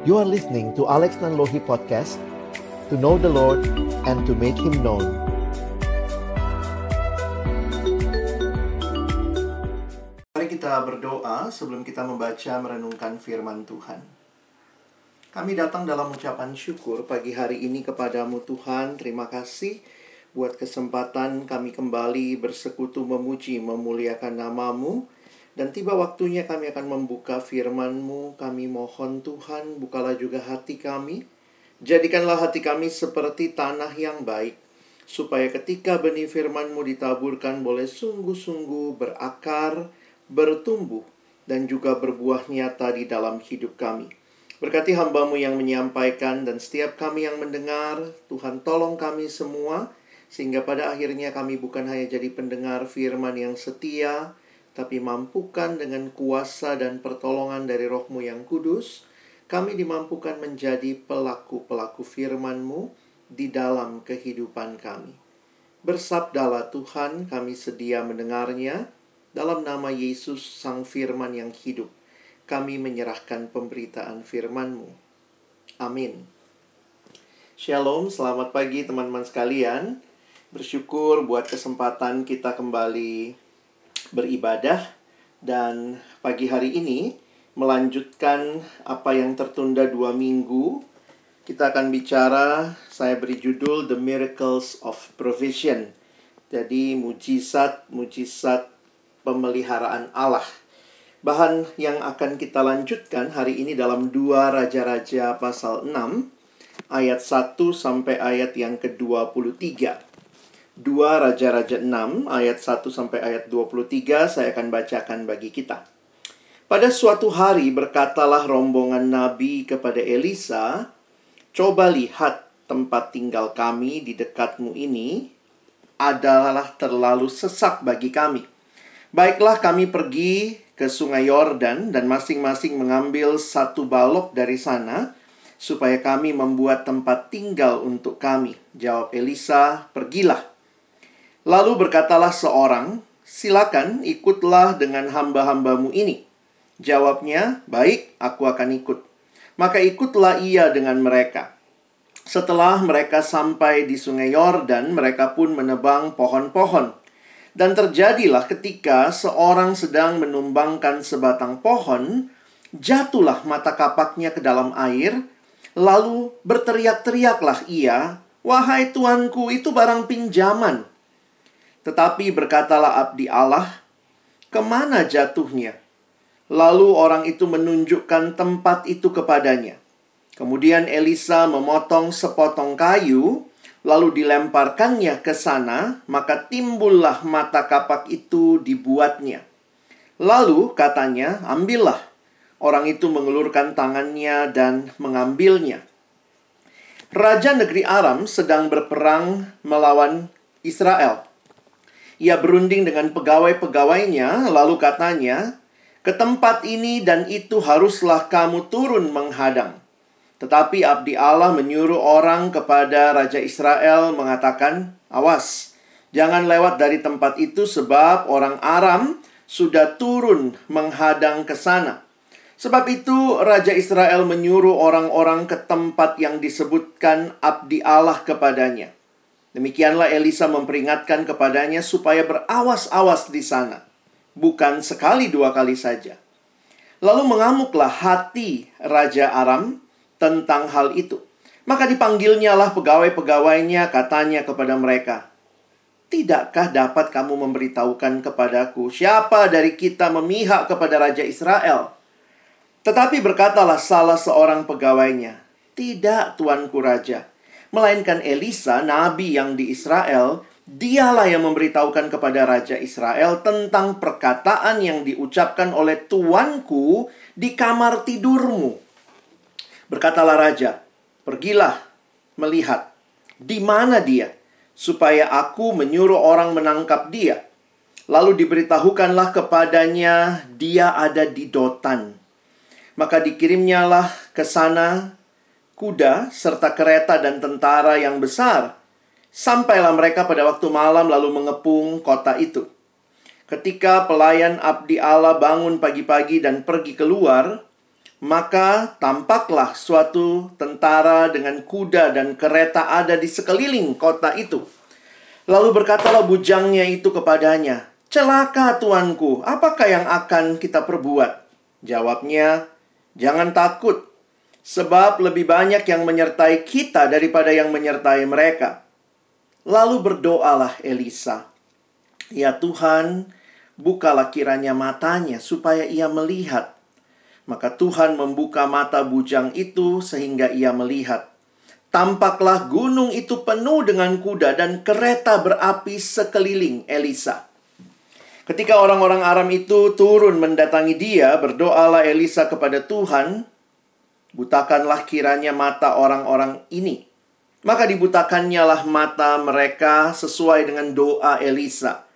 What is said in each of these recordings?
You are listening to Alex Nanlohi Podcast To know the Lord and to make Him known Mari kita berdoa sebelum kita membaca merenungkan firman Tuhan. Kami datang dalam ucapan syukur pagi hari ini kepadamu Tuhan. Terima kasih buat kesempatan kami kembali bersekutu memuji, memuliakan namamu. Dan tiba waktunya kami akan membuka firman-Mu. Kami mohon Tuhan, bukalah juga hati kami. Jadikanlah hati kami seperti tanah yang baik. Supaya ketika benih firman-Mu ditaburkan boleh sungguh-sungguh berakar, bertumbuh, dan juga berbuah nyata di dalam hidup kami. Berkati hambamu yang menyampaikan dan setiap kami yang mendengar, Tuhan tolong kami semua, sehingga pada akhirnya kami bukan hanya jadi pendengar firman yang setia, tapi mampukan dengan kuasa dan pertolongan dari rohmu yang kudus, kami dimampukan menjadi pelaku-pelaku firman-Mu di dalam kehidupan kami. Bersabdalah Tuhan, kami sedia mendengarnya. Dalam nama Yesus, Sang Firman yang hidup, kami menyerahkan pemberitaan firman-Mu. Amin. Shalom, selamat pagi teman-teman sekalian. Bersyukur buat kesempatan kita kembali beribadah dan pagi hari ini melanjutkan apa yang tertunda dua minggu. Kita akan bicara, saya beri judul The Miracles of Provision. Jadi mujizat-mujizat pemeliharaan Allah. Bahan yang akan kita lanjutkan hari ini dalam dua Raja-Raja pasal 6 ayat 1 sampai ayat yang ke-23. 2 Raja-Raja 6 ayat 1 sampai ayat 23 saya akan bacakan bagi kita. Pada suatu hari berkatalah rombongan nabi kepada Elisa, "Coba lihat tempat tinggal kami di dekatmu ini adalah terlalu sesak bagi kami. Baiklah kami pergi ke sungai Yordan dan masing-masing mengambil satu balok dari sana supaya kami membuat tempat tinggal untuk kami." Jawab Elisa, "Pergilah." Lalu berkatalah seorang, silakan ikutlah dengan hamba-hambamu ini. Jawabnya, baik, aku akan ikut. Maka ikutlah ia dengan mereka. Setelah mereka sampai di sungai Yordan, mereka pun menebang pohon-pohon. Dan terjadilah ketika seorang sedang menumbangkan sebatang pohon, jatuhlah mata kapaknya ke dalam air, lalu berteriak-teriaklah ia, "Wahai tuanku, itu barang pinjaman." Tetapi berkatalah abdi Allah, ke mana jatuhnya? Lalu orang itu menunjukkan tempat itu kepadanya. Kemudian Elisa memotong sepotong kayu, lalu dilemparkannya ke sana, maka timbullah mata kapak itu dibuatnya. Lalu katanya, ambillah. Orang itu mengelurkan tangannya dan mengambilnya. Raja negeri Aram sedang berperang melawan Israel. Ia berunding dengan pegawai-pegawainya, lalu katanya, "Ke tempat ini dan itu haruslah kamu turun menghadang." Tetapi abdi Allah menyuruh orang kepada raja Israel mengatakan, "Awas, jangan lewat dari tempat itu sebab orang Aram sudah turun menghadang ke sana." Sebab itu raja Israel menyuruh orang-orang ke tempat yang disebutkan abdi Allah kepadanya. Demikianlah Elisa memperingatkan kepadanya supaya berawas-awas di sana. Bukan sekali dua kali saja. Lalu mengamuklah hati Raja Aram tentang hal itu. Maka dipanggilnyalah pegawai-pegawainya katanya kepada mereka, Tidakkah dapat kamu memberitahukan kepadaku siapa dari kita memihak kepada Raja Israel? Tetapi berkatalah salah seorang pegawainya, Tidak, Tuanku Raja melainkan Elisa, nabi yang di Israel, dialah yang memberitahukan kepada raja Israel tentang perkataan yang diucapkan oleh tuanku di kamar tidurmu. Berkatalah raja, "Pergilah melihat di mana dia, supaya aku menyuruh orang menangkap dia." Lalu diberitahukanlah kepadanya dia ada di Dotan. Maka dikirimnyalah ke sana kuda, serta kereta dan tentara yang besar. Sampailah mereka pada waktu malam lalu mengepung kota itu. Ketika pelayan abdi Allah bangun pagi-pagi dan pergi keluar, Maka tampaklah suatu tentara dengan kuda dan kereta ada di sekeliling kota itu. Lalu berkatalah bujangnya itu kepadanya, "Celaka, tuanku, apakah yang akan kita perbuat?" Jawabnya, "Jangan takut, sebab lebih banyak yang menyertai kita daripada yang menyertai mereka." Lalu berdoalah Elisa, "Ya Tuhan, bukalah kiranya matanya supaya ia melihat." Maka Tuhan membuka mata bujang itu sehingga ia melihat. Tampaklah gunung itu penuh dengan kuda dan kereta berapi sekeliling Elisa. Ketika orang-orang Aram itu turun mendatangi dia, berdoalah Elisa kepada Tuhan, butakanlah kiranya mata orang-orang ini. Maka dibutakannya lah mata mereka sesuai dengan doa Elisa.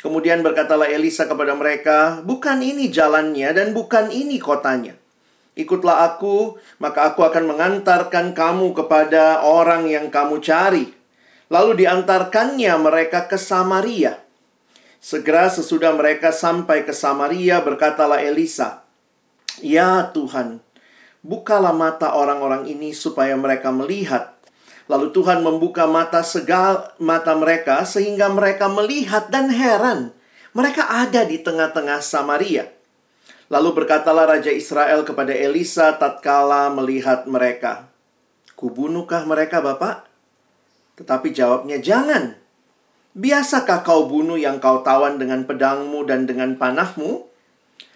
Kemudian berkatalah Elisa kepada mereka, "Bukan ini jalannya dan bukan ini kotanya. Ikutlah aku, maka aku akan mengantarkan kamu kepada orang yang kamu cari." Lalu diantarkannya mereka ke Samaria. Segera sesudah mereka sampai ke Samaria, berkatalah Elisa, "Ya Tuhan, bukalah mata orang-orang ini supaya mereka melihat." Lalu Tuhan membuka mata segal mata mereka sehingga mereka melihat dan heran. Mereka ada di tengah-tengah Samaria. Lalu berkatalah Raja Israel kepada Elisa tatkala melihat mereka. Kubunuhkah mereka, Bapak? Tetapi jawabnya, jangan. Biasakah kau bunuh yang kau tawan dengan pedangmu dan dengan panahmu?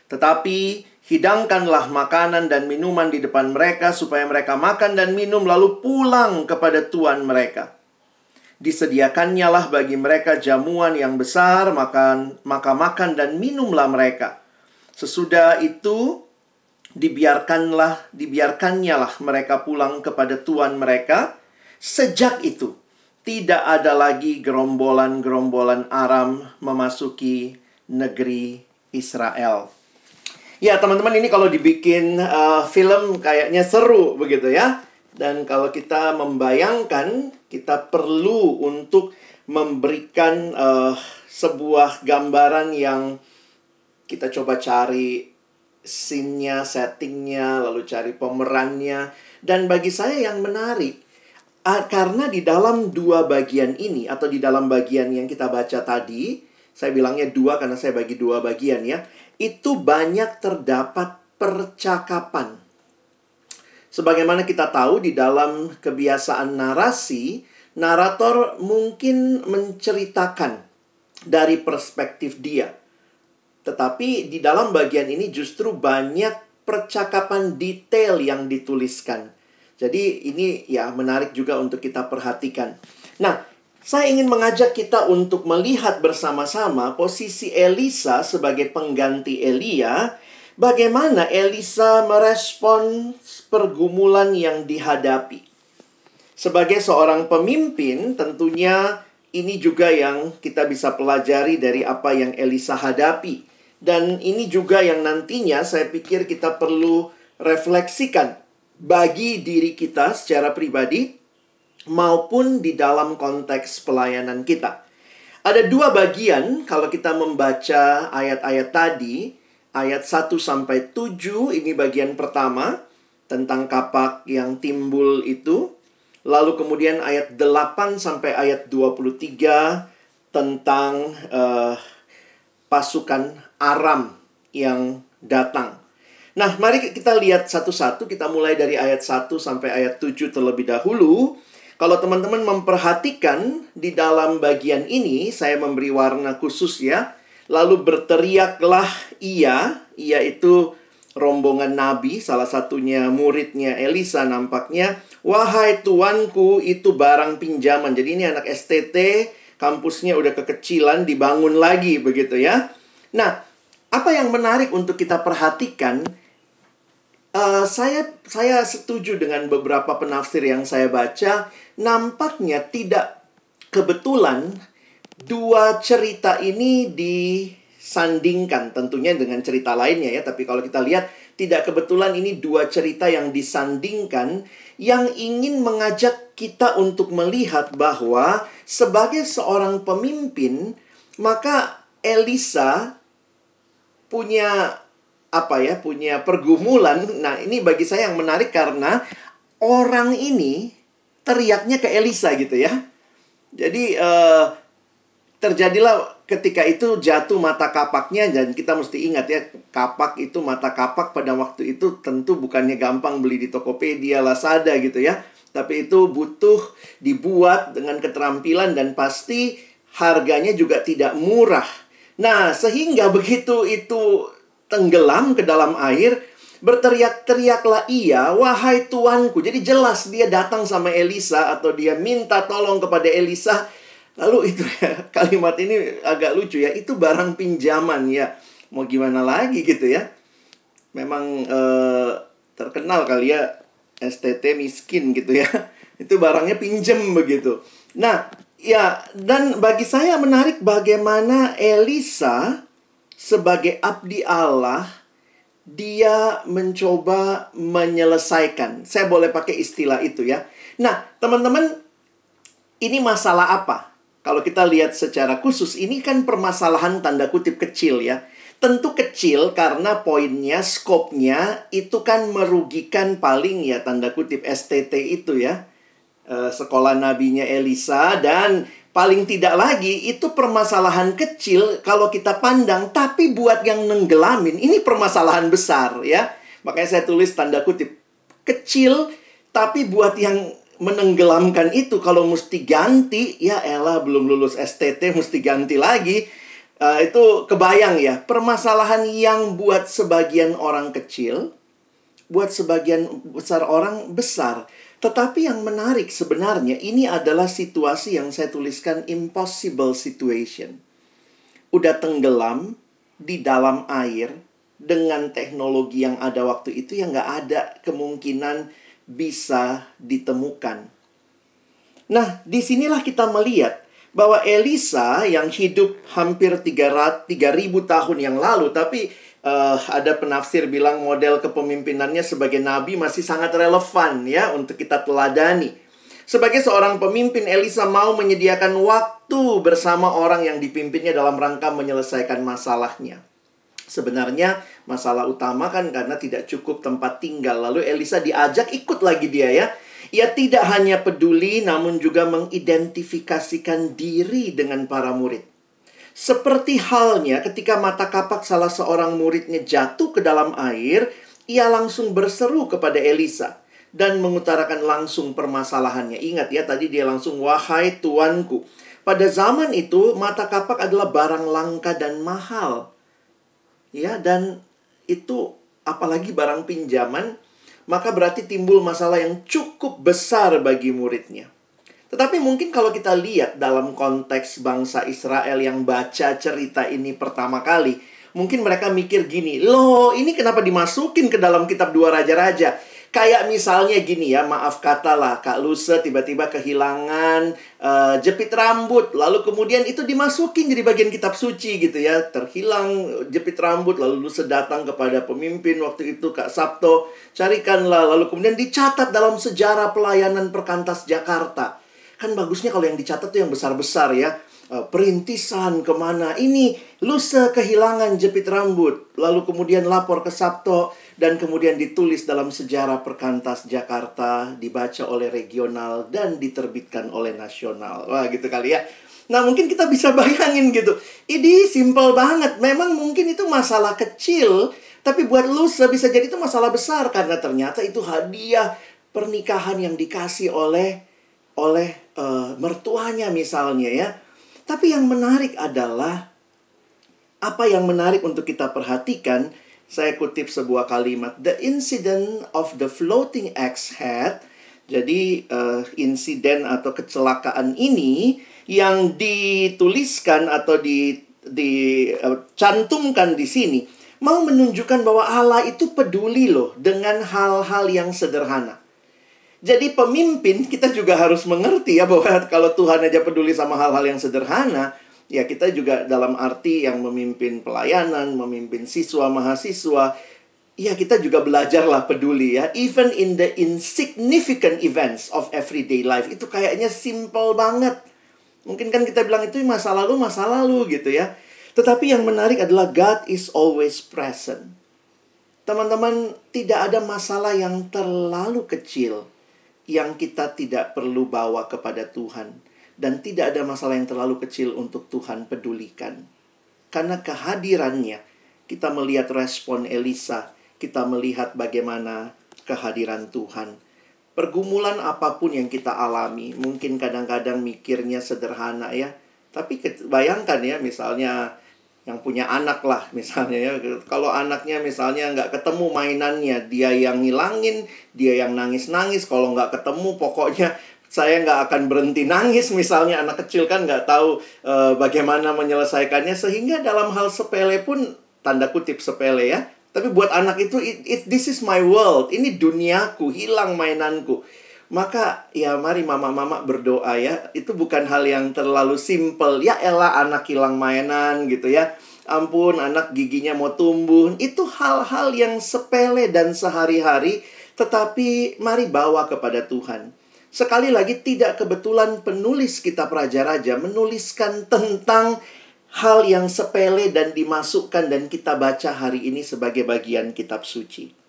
Tetapi Hidangkanlah makanan dan minuman di depan mereka supaya mereka makan dan minum lalu pulang kepada tuan mereka. Disediakannya lah bagi mereka jamuan yang besar, makan, maka makan dan minumlah mereka. Sesudah itu dibiarkanlah dibiarkannya lah mereka pulang kepada tuan mereka. Sejak itu tidak ada lagi gerombolan-gerombolan Aram memasuki negeri Israel. Ya, teman-teman ini kalau dibikin uh, film kayaknya seru begitu ya. Dan kalau kita membayangkan, kita perlu untuk memberikan uh, sebuah gambaran yang kita coba cari scene-nya, settingnya, lalu cari pemerannya. Dan bagi saya yang menarik, uh, karena di dalam dua bagian ini, atau di dalam bagian yang kita baca tadi, saya bilangnya dua karena saya bagi dua bagian ya itu banyak terdapat percakapan. Sebagaimana kita tahu di dalam kebiasaan narasi, narator mungkin menceritakan dari perspektif dia. Tetapi di dalam bagian ini justru banyak percakapan detail yang dituliskan. Jadi ini ya menarik juga untuk kita perhatikan. Nah, saya ingin mengajak kita untuk melihat bersama-sama posisi Elisa sebagai pengganti Elia. Bagaimana Elisa merespon pergumulan yang dihadapi. Sebagai seorang pemimpin, tentunya ini juga yang kita bisa pelajari dari apa yang Elisa hadapi. Dan ini juga yang nantinya saya pikir kita perlu refleksikan bagi diri kita secara pribadi maupun di dalam konteks pelayanan kita. Ada dua bagian kalau kita membaca ayat-ayat tadi, ayat 1 sampai 7 ini bagian pertama tentang kapak yang timbul itu. Lalu kemudian ayat 8 sampai ayat 23 tentang uh, pasukan Aram yang datang. Nah, mari kita lihat satu-satu. Kita mulai dari ayat 1 sampai ayat 7 terlebih dahulu. Kalau teman-teman memperhatikan di dalam bagian ini, saya memberi warna khusus ya. Lalu berteriaklah ia, ia itu rombongan nabi, salah satunya muridnya Elisa nampaknya. Wahai tuanku, itu barang pinjaman. Jadi ini anak STT, kampusnya udah kekecilan, dibangun lagi begitu ya. Nah, apa yang menarik untuk kita perhatikan Uh, saya saya setuju dengan beberapa penafsir yang saya baca. Nampaknya tidak kebetulan dua cerita ini disandingkan. Tentunya dengan cerita lainnya ya tapi kalau kita lihat tidak kebetulan ini dua cerita yang disandingkan yang ingin mengajak kita untuk melihat bahwa sebagai seorang pemimpin maka Elisa punya apa ya, punya pergumulan. Nah, ini bagi saya yang menarik karena orang ini teriaknya ke Elisa gitu ya. Jadi uh, terjadilah ketika itu jatuh mata kapaknya dan kita mesti ingat ya kapak itu mata kapak pada waktu itu tentu bukannya gampang beli di Tokopedia, Lazada gitu ya. Tapi itu butuh dibuat dengan keterampilan dan pasti harganya juga tidak murah. Nah, sehingga begitu itu tenggelam ke dalam air, berteriak-teriaklah ia, wahai tuanku. Jadi jelas dia datang sama Elisa atau dia minta tolong kepada Elisa. Lalu itu ya, kalimat ini agak lucu ya, itu barang pinjaman ya. Mau gimana lagi gitu ya. Memang eh, terkenal kali ya STT miskin gitu ya. Itu barangnya pinjem begitu. Nah, ya dan bagi saya menarik bagaimana Elisa sebagai abdi Allah dia mencoba menyelesaikan. Saya boleh pakai istilah itu ya. Nah, teman-teman, ini masalah apa? Kalau kita lihat secara khusus, ini kan permasalahan tanda kutip kecil ya. Tentu kecil karena poinnya, skopnya itu kan merugikan paling ya tanda kutip STT itu ya. E, sekolah nabinya Elisa dan paling tidak lagi itu permasalahan kecil kalau kita pandang tapi buat yang nenggelamin ini permasalahan besar ya. Makanya saya tulis tanda kutip kecil tapi buat yang menenggelamkan itu kalau mesti ganti ya elah belum lulus STT mesti ganti lagi Uh, itu kebayang ya, permasalahan yang buat sebagian orang kecil, buat sebagian besar orang besar. Tetapi yang menarik sebenarnya ini adalah situasi yang saya tuliskan impossible situation. Udah tenggelam di dalam air dengan teknologi yang ada waktu itu yang nggak ada kemungkinan bisa ditemukan. Nah, di sinilah kita melihat bahwa Elisa yang hidup hampir 3000 tahun yang lalu tapi uh, ada penafsir bilang model kepemimpinannya sebagai nabi masih sangat relevan ya untuk kita teladani. Sebagai seorang pemimpin Elisa mau menyediakan waktu bersama orang yang dipimpinnya dalam rangka menyelesaikan masalahnya. Sebenarnya masalah utama kan karena tidak cukup tempat tinggal. Lalu Elisa diajak ikut lagi dia ya ia tidak hanya peduli, namun juga mengidentifikasikan diri dengan para murid. Seperti halnya ketika mata kapak salah seorang muridnya jatuh ke dalam air, ia langsung berseru kepada Elisa dan mengutarakan langsung permasalahannya. Ingat ya, tadi dia langsung, "Wahai tuanku." Pada zaman itu, mata kapak adalah barang langka dan mahal. Ya, dan itu apalagi barang pinjaman maka berarti timbul masalah yang cukup besar bagi muridnya. Tetapi mungkin kalau kita lihat dalam konteks bangsa Israel yang baca cerita ini pertama kali, mungkin mereka mikir gini, loh ini kenapa dimasukin ke dalam kitab dua raja-raja? Kayak misalnya gini ya, maaf kata lah, Kak Lusa tiba-tiba kehilangan uh, jepit rambut, lalu kemudian itu dimasukin jadi bagian kitab suci gitu ya, terhilang jepit rambut, lalu Lusa datang kepada pemimpin waktu itu Kak Sabto, carikanlah, lalu kemudian dicatat dalam sejarah pelayanan perkantas Jakarta. Kan bagusnya kalau yang dicatat tuh yang besar-besar ya, uh, perintisan ke mana, ini Lusa kehilangan jepit rambut, lalu kemudian lapor ke Sabto, dan kemudian ditulis dalam sejarah perkantas Jakarta, dibaca oleh regional dan diterbitkan oleh nasional. Wah, gitu kali ya. Nah, mungkin kita bisa bayangin gitu. Ini simple banget. Memang mungkin itu masalah kecil, tapi buat lu bisa jadi itu masalah besar karena ternyata itu hadiah pernikahan yang dikasih oleh oleh uh, mertuanya misalnya ya. Tapi yang menarik adalah apa yang menarik untuk kita perhatikan saya kutip sebuah kalimat, the incident of the floating axe head. Jadi uh, insiden atau kecelakaan ini yang dituliskan atau di dicantumkan uh, di sini mau menunjukkan bahwa Allah itu peduli loh dengan hal-hal yang sederhana. Jadi pemimpin kita juga harus mengerti ya bahwa kalau Tuhan aja peduli sama hal-hal yang sederhana, ya kita juga dalam arti yang memimpin pelayanan, memimpin siswa mahasiswa, ya kita juga belajarlah peduli ya. Even in the insignificant events of everyday life itu kayaknya simple banget. Mungkin kan kita bilang itu masa lalu, masa lalu gitu ya. Tetapi yang menarik adalah God is always present. Teman-teman, tidak ada masalah yang terlalu kecil yang kita tidak perlu bawa kepada Tuhan. Dan tidak ada masalah yang terlalu kecil untuk Tuhan pedulikan. Karena kehadirannya, kita melihat respon Elisa, kita melihat bagaimana kehadiran Tuhan. Pergumulan apa pun yang kita alami, mungkin kadang-kadang mikirnya sederhana ya. Tapi bayangkan ya, misalnya yang punya anak lah misalnya ya. Kalau anaknya misalnya nggak ketemu mainannya dia yang ngilangin dia yang nangis nangis kalau nggak ketemu pokoknya saya nggak akan berhenti nangis misalnya. Anak kecil kan nggak tahu e, bagaimana menyelesaikannya. Sehingga dalam hal sepele pun tanda kutip sepele ya. Tapi buat anak itu it, it, this is my world. Ini duniaku hilang mainanku maka ya mari mama-mama berdoa ya. Itu bukan hal yang terlalu simple. Ya elah anak hilang mainan gitu ya. Ampun anak giginya mau tumbuh. Itu hal-hal yang sepele dan sehari-hari. Tetapi mari bawa kepada Tuhan. Sekali lagi tidak kebetulan penulis kitab Raja-Raja menuliskan tentang hal yang sepele dan dimasukkan dan kita baca hari ini sebagai bagian kitab suci.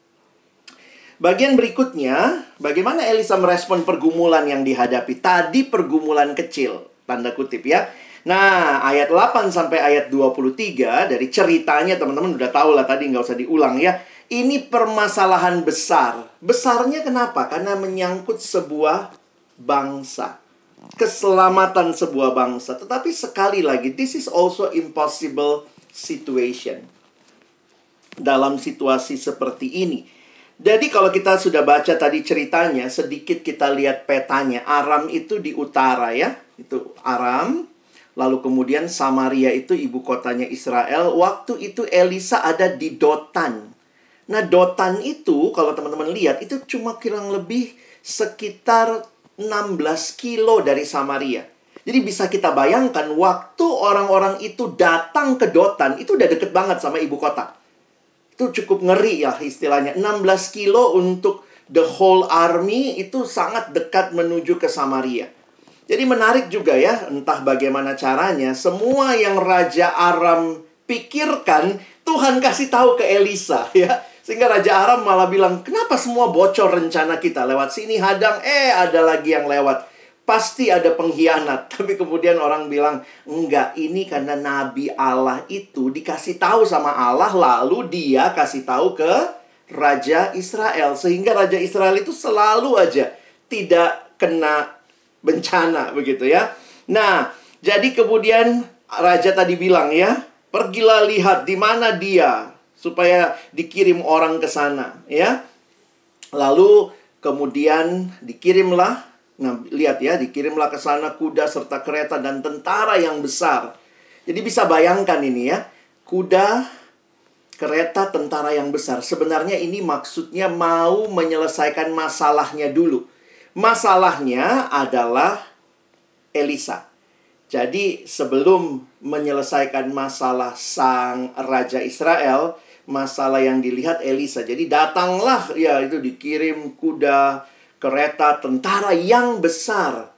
Bagian berikutnya, bagaimana Elisa merespon pergumulan yang dihadapi? Tadi pergumulan kecil, tanda kutip ya. Nah, ayat 8 sampai ayat 23 dari ceritanya teman-teman udah tahu lah tadi nggak usah diulang ya. Ini permasalahan besar. Besarnya kenapa? Karena menyangkut sebuah bangsa. Keselamatan sebuah bangsa. Tetapi sekali lagi, this is also impossible situation. Dalam situasi seperti ini, jadi kalau kita sudah baca tadi ceritanya, sedikit kita lihat petanya. Aram itu di utara ya. Itu Aram. Lalu kemudian Samaria itu ibu kotanya Israel. Waktu itu Elisa ada di Dotan. Nah Dotan itu kalau teman-teman lihat itu cuma kurang lebih sekitar 16 kilo dari Samaria. Jadi bisa kita bayangkan waktu orang-orang itu datang ke Dotan itu udah deket banget sama ibu kota. Itu cukup ngeri ya istilahnya. 16 kilo untuk the whole army itu sangat dekat menuju ke Samaria. Jadi menarik juga ya, entah bagaimana caranya, semua yang Raja Aram pikirkan, Tuhan kasih tahu ke Elisa ya. Sehingga Raja Aram malah bilang, kenapa semua bocor rencana kita lewat sini hadang, eh ada lagi yang lewat pasti ada pengkhianat. Tapi kemudian orang bilang, enggak, ini karena Nabi Allah itu dikasih tahu sama Allah, lalu dia kasih tahu ke Raja Israel. Sehingga Raja Israel itu selalu aja tidak kena bencana, begitu ya. Nah, jadi kemudian Raja tadi bilang ya, pergilah lihat di mana dia, supaya dikirim orang ke sana, ya. Lalu kemudian dikirimlah Nah, lihat ya, dikirimlah ke sana kuda serta kereta dan tentara yang besar. Jadi bisa bayangkan ini ya, kuda, kereta, tentara yang besar. Sebenarnya ini maksudnya mau menyelesaikan masalahnya dulu. Masalahnya adalah Elisa. Jadi sebelum menyelesaikan masalah sang raja Israel, masalah yang dilihat Elisa. Jadi datanglah ya itu dikirim kuda, kereta tentara yang besar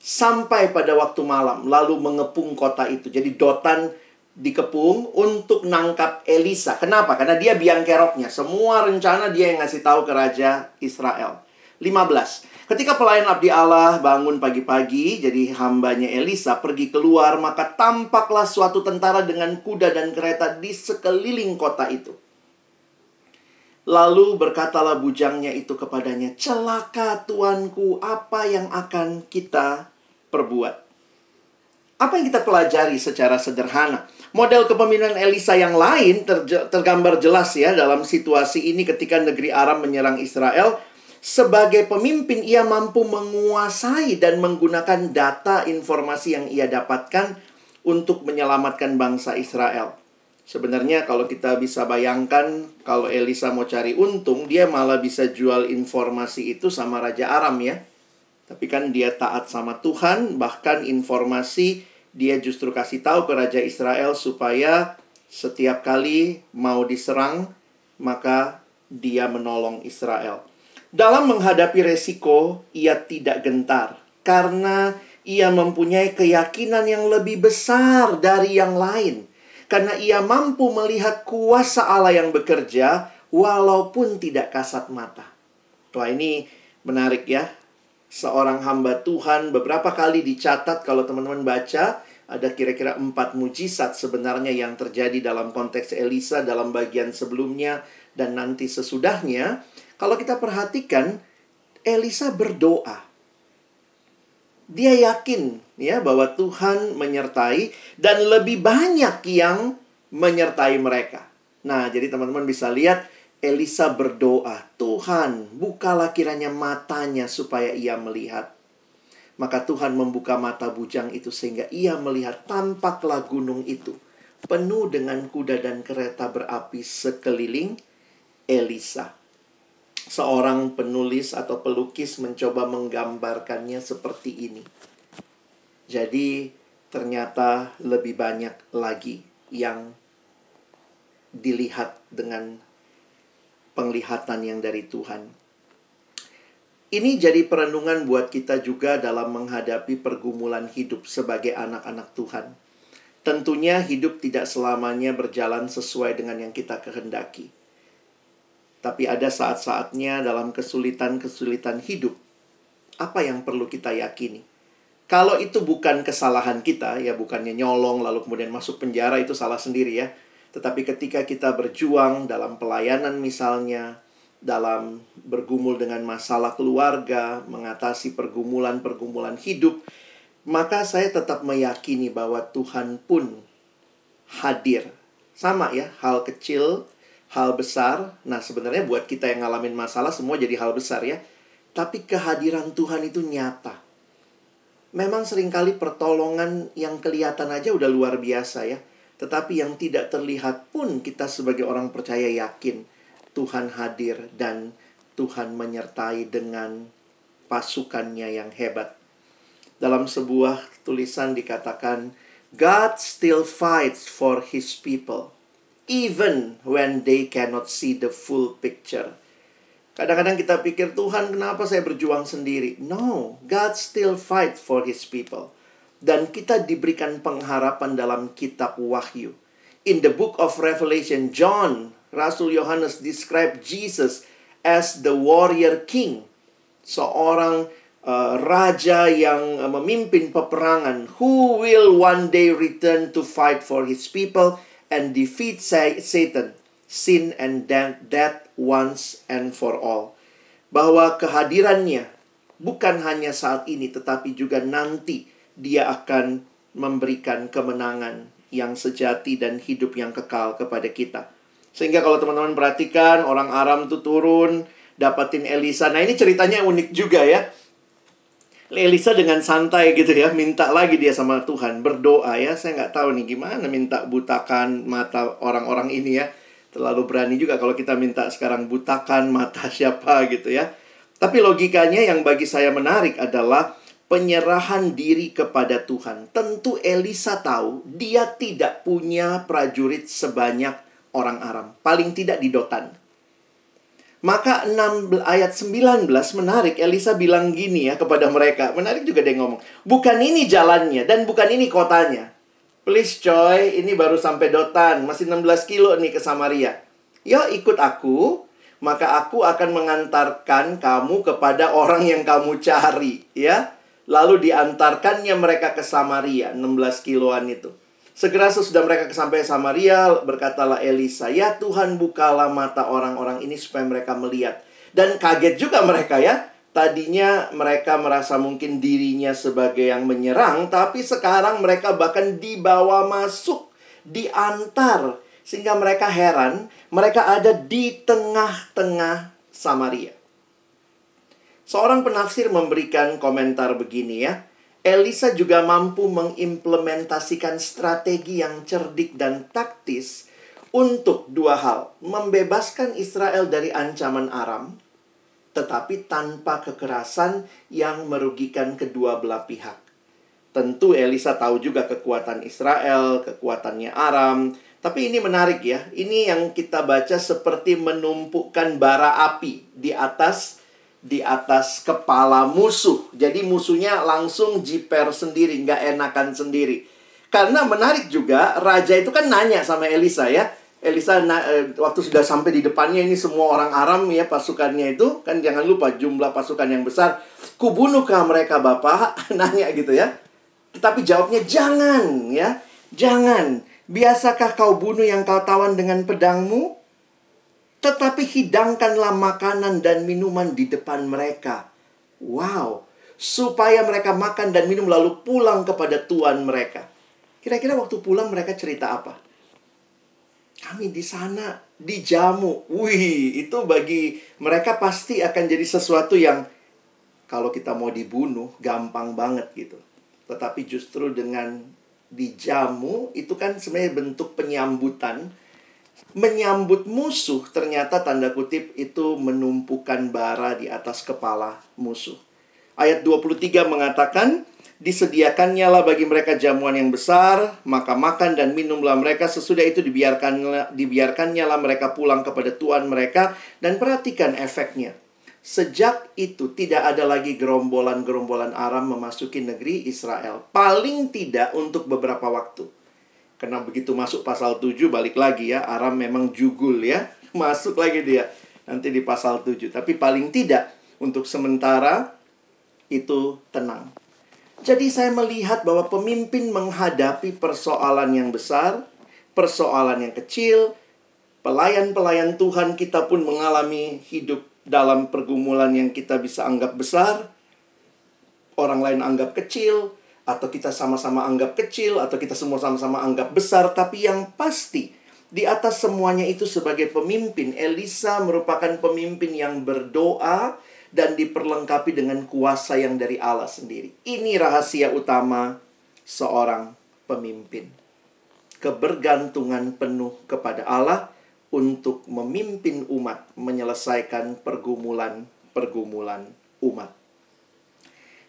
sampai pada waktu malam lalu mengepung kota itu. Jadi Dotan dikepung untuk nangkap Elisa. Kenapa? Karena dia biang keroknya. Semua rencana dia yang ngasih tahu ke raja Israel. 15. Ketika pelayan abdi Allah bangun pagi-pagi, jadi hambanya Elisa pergi keluar, maka tampaklah suatu tentara dengan kuda dan kereta di sekeliling kota itu. Lalu berkatalah bujangnya itu kepadanya, "Celaka tuanku, apa yang akan kita perbuat?" Apa yang kita pelajari secara sederhana? Model kepemimpinan Elisa yang lain tergambar jelas ya dalam situasi ini ketika negeri Aram menyerang Israel. Sebagai pemimpin, ia mampu menguasai dan menggunakan data informasi yang ia dapatkan untuk menyelamatkan bangsa Israel. Sebenarnya kalau kita bisa bayangkan kalau Elisa mau cari untung, dia malah bisa jual informasi itu sama Raja Aram ya. Tapi kan dia taat sama Tuhan, bahkan informasi dia justru kasih tahu ke Raja Israel supaya setiap kali mau diserang, maka dia menolong Israel. Dalam menghadapi resiko, ia tidak gentar karena ia mempunyai keyakinan yang lebih besar dari yang lain karena ia mampu melihat kuasa Allah yang bekerja walaupun tidak kasat mata. Wah ini menarik ya. Seorang hamba Tuhan beberapa kali dicatat kalau teman-teman baca ada kira-kira empat mujizat sebenarnya yang terjadi dalam konteks Elisa dalam bagian sebelumnya dan nanti sesudahnya. Kalau kita perhatikan, Elisa berdoa. Dia yakin ya bahwa Tuhan menyertai dan lebih banyak yang menyertai mereka. Nah, jadi teman-teman bisa lihat Elisa berdoa, "Tuhan, bukalah kiranya matanya supaya ia melihat." Maka Tuhan membuka mata bujang itu sehingga ia melihat tampaklah gunung itu penuh dengan kuda dan kereta berapi sekeliling Elisa. Seorang penulis atau pelukis mencoba menggambarkannya seperti ini. Jadi, ternyata lebih banyak lagi yang dilihat dengan penglihatan yang dari Tuhan. Ini jadi perenungan buat kita juga dalam menghadapi pergumulan hidup sebagai anak-anak Tuhan. Tentunya hidup tidak selamanya berjalan sesuai dengan yang kita kehendaki. Tapi ada saat-saatnya dalam kesulitan-kesulitan hidup, apa yang perlu kita yakini? Kalau itu bukan kesalahan kita, ya bukannya nyolong lalu kemudian masuk penjara itu salah sendiri ya. Tetapi ketika kita berjuang dalam pelayanan misalnya, dalam bergumul dengan masalah keluarga, mengatasi pergumulan-pergumulan hidup, maka saya tetap meyakini bahwa Tuhan pun hadir. Sama ya, hal kecil, hal besar. Nah, sebenarnya buat kita yang ngalamin masalah semua jadi hal besar ya. Tapi kehadiran Tuhan itu nyata. Memang sering kali pertolongan yang kelihatan aja udah luar biasa ya tetapi yang tidak terlihat pun kita sebagai orang percaya yakin Tuhan hadir dan Tuhan menyertai dengan pasukannya yang hebat. Dalam sebuah tulisan dikatakan, God still fights for his people, even when they cannot see the full picture. Kadang-kadang kita pikir, Tuhan kenapa saya berjuang sendiri? No, God still fight for his people dan kita diberikan pengharapan dalam kitab Wahyu. In the book of Revelation, John, Rasul Yohanes describe Jesus as the warrior king. Seorang uh, raja yang uh, memimpin peperangan who will one day return to fight for his people and defeat Satan, sin and death once and for all. Bahwa kehadirannya bukan hanya saat ini tetapi juga nanti dia akan memberikan kemenangan yang sejati dan hidup yang kekal kepada kita. Sehingga kalau teman-teman perhatikan orang Aram tuh turun dapatin Elisa. Nah, ini ceritanya unik juga ya. Elisa dengan santai gitu ya, minta lagi dia sama Tuhan, berdoa ya. Saya nggak tahu nih gimana minta butakan mata orang-orang ini ya. Terlalu berani juga kalau kita minta sekarang butakan mata siapa gitu ya. Tapi logikanya yang bagi saya menarik adalah penyerahan diri kepada Tuhan. Tentu Elisa tahu dia tidak punya prajurit sebanyak orang Aram. Paling tidak di Dotan. Maka 6 ayat 19 menarik. Elisa bilang gini ya kepada mereka. Menarik juga dia ngomong. Bukan ini jalannya dan bukan ini kotanya. Please coy, ini baru sampai Dotan. Masih 16 kilo nih ke Samaria. Yo ikut aku, maka aku akan mengantarkan kamu kepada orang yang kamu cari. Ya, Lalu diantarkannya mereka ke Samaria, 16 kiloan itu. Segera sesudah mereka sampai Samaria, berkatalah Elisa, "Ya Tuhan, bukalah mata orang-orang ini supaya mereka melihat." Dan kaget juga mereka ya. Tadinya mereka merasa mungkin dirinya sebagai yang menyerang, tapi sekarang mereka bahkan dibawa masuk, diantar. Sehingga mereka heran, mereka ada di tengah-tengah Samaria. Seorang penafsir memberikan komentar begini ya. Elisa juga mampu mengimplementasikan strategi yang cerdik dan taktis untuk dua hal. Membebaskan Israel dari ancaman Aram, tetapi tanpa kekerasan yang merugikan kedua belah pihak. Tentu Elisa tahu juga kekuatan Israel, kekuatannya Aram. Tapi ini menarik ya. Ini yang kita baca seperti menumpukan bara api di atas di atas kepala musuh. Jadi musuhnya langsung jiper sendiri, nggak enakan sendiri. Karena menarik juga, raja itu kan nanya sama Elisa ya, Elisa na, eh, waktu sudah sampai di depannya ini semua orang Aram ya pasukannya itu kan jangan lupa jumlah pasukan yang besar. Kubunuhkah mereka Bapak? Nanya gitu ya. Tetapi jawabnya jangan ya. Jangan. Biasakah kau bunuh yang kau tawan dengan pedangmu? Tetapi hidangkanlah makanan dan minuman di depan mereka. Wow. Supaya mereka makan dan minum lalu pulang kepada tuan mereka. Kira-kira waktu pulang mereka cerita apa? Kami di sana dijamu. Wih, itu bagi mereka pasti akan jadi sesuatu yang kalau kita mau dibunuh gampang banget gitu. Tetapi justru dengan dijamu itu kan sebenarnya bentuk penyambutan. Menyambut musuh ternyata tanda kutip itu menumpukan bara di atas kepala musuh. Ayat 23 mengatakan, disediakannya lah bagi mereka jamuan yang besar, maka makan dan minumlah mereka sesudah itu dibiarkan dibiarkannya lah mereka pulang kepada tuan mereka dan perhatikan efeknya. Sejak itu tidak ada lagi gerombolan-gerombolan Aram memasuki negeri Israel. Paling tidak untuk beberapa waktu. Karena begitu masuk pasal 7 balik lagi ya, Aram memang jugul ya. Masuk lagi dia nanti di pasal 7. Tapi paling tidak untuk sementara itu tenang. Jadi saya melihat bahwa pemimpin menghadapi persoalan yang besar, persoalan yang kecil, pelayan-pelayan Tuhan kita pun mengalami hidup dalam pergumulan yang kita bisa anggap besar, orang lain anggap kecil, atau kita sama-sama anggap kecil, atau kita semua sama-sama anggap besar, tapi yang pasti di atas semuanya itu sebagai pemimpin, Elisa merupakan pemimpin yang berdoa, dan diperlengkapi dengan kuasa yang dari Allah sendiri. Ini rahasia utama seorang pemimpin. Kebergantungan penuh kepada Allah untuk memimpin umat menyelesaikan pergumulan-pergumulan umat.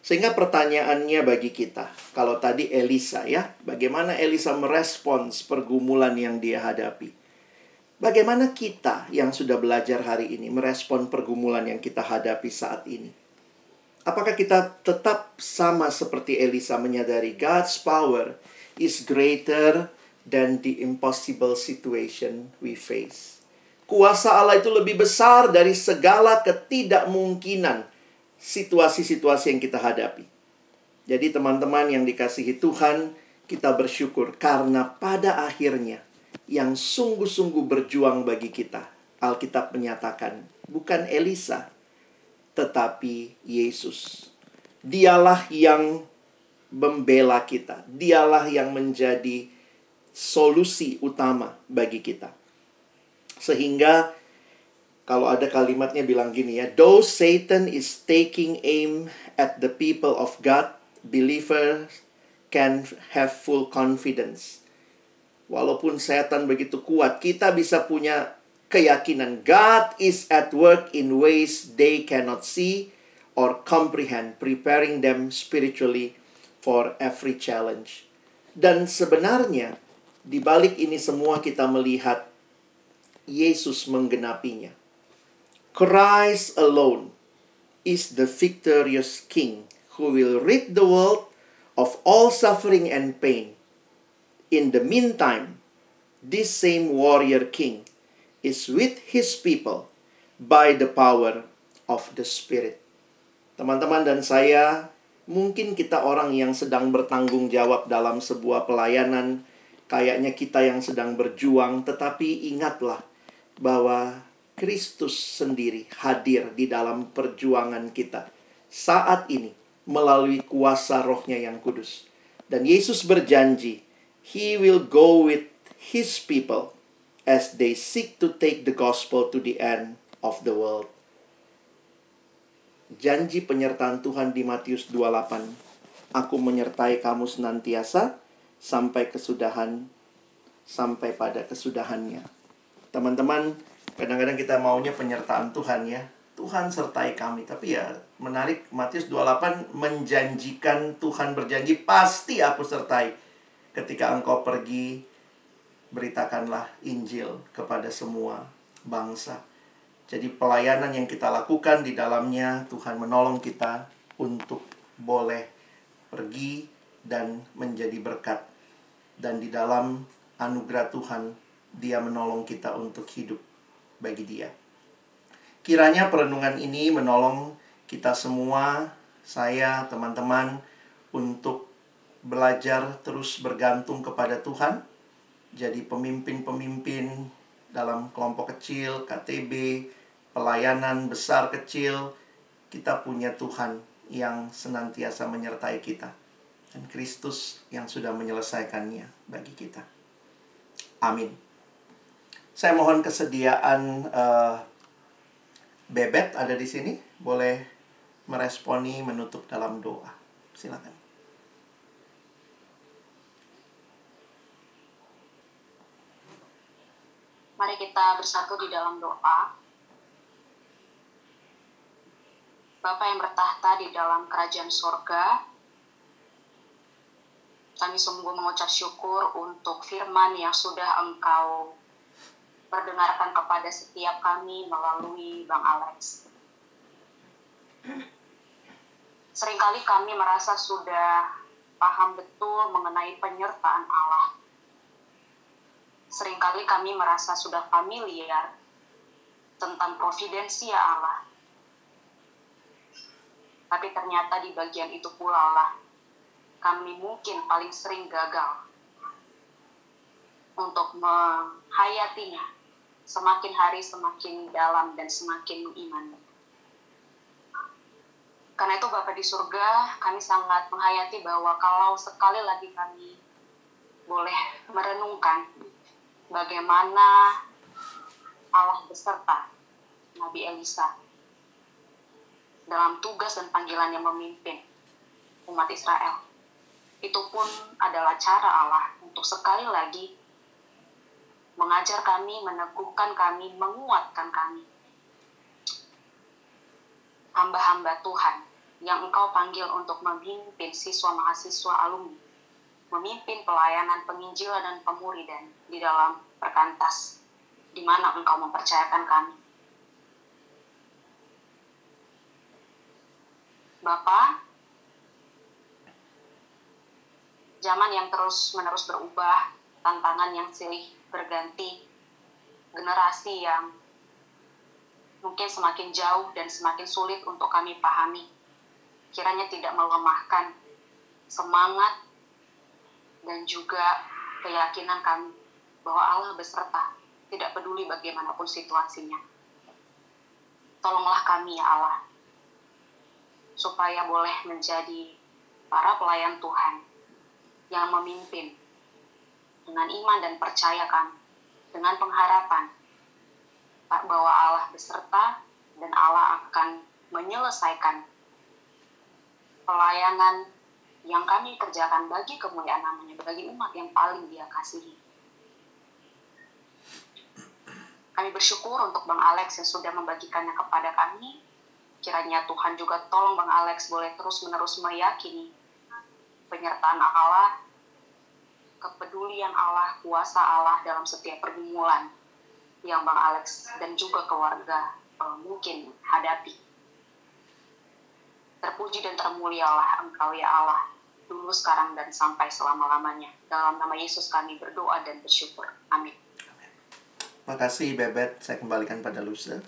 Sehingga pertanyaannya bagi kita, kalau tadi Elisa ya, bagaimana Elisa merespons pergumulan yang dia hadapi? Bagaimana kita yang sudah belajar hari ini merespon pergumulan yang kita hadapi saat ini? Apakah kita tetap sama seperti Elisa menyadari God's power is greater than the impossible situation we face? Kuasa Allah itu lebih besar dari segala ketidakmungkinan situasi-situasi yang kita hadapi. Jadi teman-teman yang dikasihi Tuhan, kita bersyukur karena pada akhirnya yang sungguh-sungguh berjuang bagi kita. Alkitab menyatakan, bukan Elisa, tetapi Yesus. Dialah yang membela kita. Dialah yang menjadi solusi utama bagi kita. Sehingga kalau ada kalimatnya bilang gini ya, though Satan is taking aim at the people of God, believers can have full confidence Walaupun setan begitu kuat, kita bisa punya keyakinan God is at work in ways they cannot see or comprehend, preparing them spiritually for every challenge. Dan sebenarnya di balik ini semua kita melihat Yesus menggenapinya. Christ alone is the victorious king who will rid the world of all suffering and pain In the meantime, this same warrior king is with his people by the power of the Spirit. Teman-teman dan saya, mungkin kita orang yang sedang bertanggung jawab dalam sebuah pelayanan, kayaknya kita yang sedang berjuang, tetapi ingatlah bahwa Kristus sendiri hadir di dalam perjuangan kita saat ini melalui kuasa rohnya yang kudus. Dan Yesus berjanji, He will go with his people as they seek to take the gospel to the end of the world. Janji penyertaan Tuhan di Matius 28. Aku menyertai kamu senantiasa sampai kesudahan sampai pada kesudahannya. Teman-teman, kadang-kadang kita maunya penyertaan Tuhan ya. Tuhan sertai kami. Tapi ya menarik Matius 28 menjanjikan Tuhan berjanji pasti aku sertai ketika engkau pergi, beritakanlah Injil kepada semua bangsa. Jadi pelayanan yang kita lakukan di dalamnya Tuhan menolong kita untuk boleh pergi dan menjadi berkat. Dan di dalam anugerah Tuhan dia menolong kita untuk hidup bagi dia. Kiranya perenungan ini menolong kita semua, saya, teman-teman, untuk belajar terus bergantung kepada Tuhan, jadi pemimpin-pemimpin dalam kelompok kecil, KTB, pelayanan besar kecil, kita punya Tuhan yang senantiasa menyertai kita. Dan Kristus yang sudah menyelesaikannya bagi kita. Amin. Saya mohon kesediaan uh, Bebet ada di sini, boleh meresponi menutup dalam doa. Silakan. Mari kita bersatu di dalam doa. Bapa yang bertahta di dalam kerajaan sorga, kami sungguh mengucap syukur untuk firman yang sudah Engkau perdengarkan kepada setiap kami melalui Bang Alex. Seringkali kami merasa sudah paham betul mengenai penyertaan Allah. Seringkali kami merasa sudah familiar tentang providensia Allah. Tapi ternyata di bagian itu pula lah kami mungkin paling sering gagal untuk menghayatinya semakin hari semakin dalam dan semakin iman. Karena itu Bapak di surga, kami sangat menghayati bahwa kalau sekali lagi kami boleh merenungkan bagaimana Allah beserta Nabi Elisa dalam tugas dan panggilan yang memimpin umat Israel. Itu pun adalah cara Allah untuk sekali lagi mengajar kami, meneguhkan kami, menguatkan kami. Hamba-hamba Tuhan yang engkau panggil untuk memimpin siswa mahasiswa alumni, memimpin pelayanan penginjilan dan pemuridan di dalam perkantas, di mana engkau mempercayakan kami. Bapak, zaman yang terus-menerus berubah, tantangan yang silih berganti, generasi yang mungkin semakin jauh dan semakin sulit untuk kami pahami. Kiranya tidak melemahkan semangat dan juga keyakinan kami bahwa Allah beserta, tidak peduli bagaimanapun situasinya. Tolonglah kami ya Allah, supaya boleh menjadi para pelayan Tuhan yang memimpin dengan iman dan percaya kami, dengan pengharapan bahwa Allah beserta dan Allah akan menyelesaikan pelayanan yang kami kerjakan bagi kemuliaan namanya, bagi umat yang paling dia kasihi. Kami bersyukur untuk Bang Alex yang sudah membagikannya kepada kami. Kiranya Tuhan juga tolong Bang Alex boleh terus-menerus meyakini penyertaan Allah kepedulian Allah, kuasa Allah dalam setiap pergumulan yang Bang Alex dan juga keluarga uh, mungkin hadapi. Terpuji dan termulialah Engkau ya Allah, dulu sekarang dan sampai selama-lamanya. Dalam nama Yesus kami berdoa dan bersyukur. Amin. Makasih Bebet, saya kembalikan pada Lusa.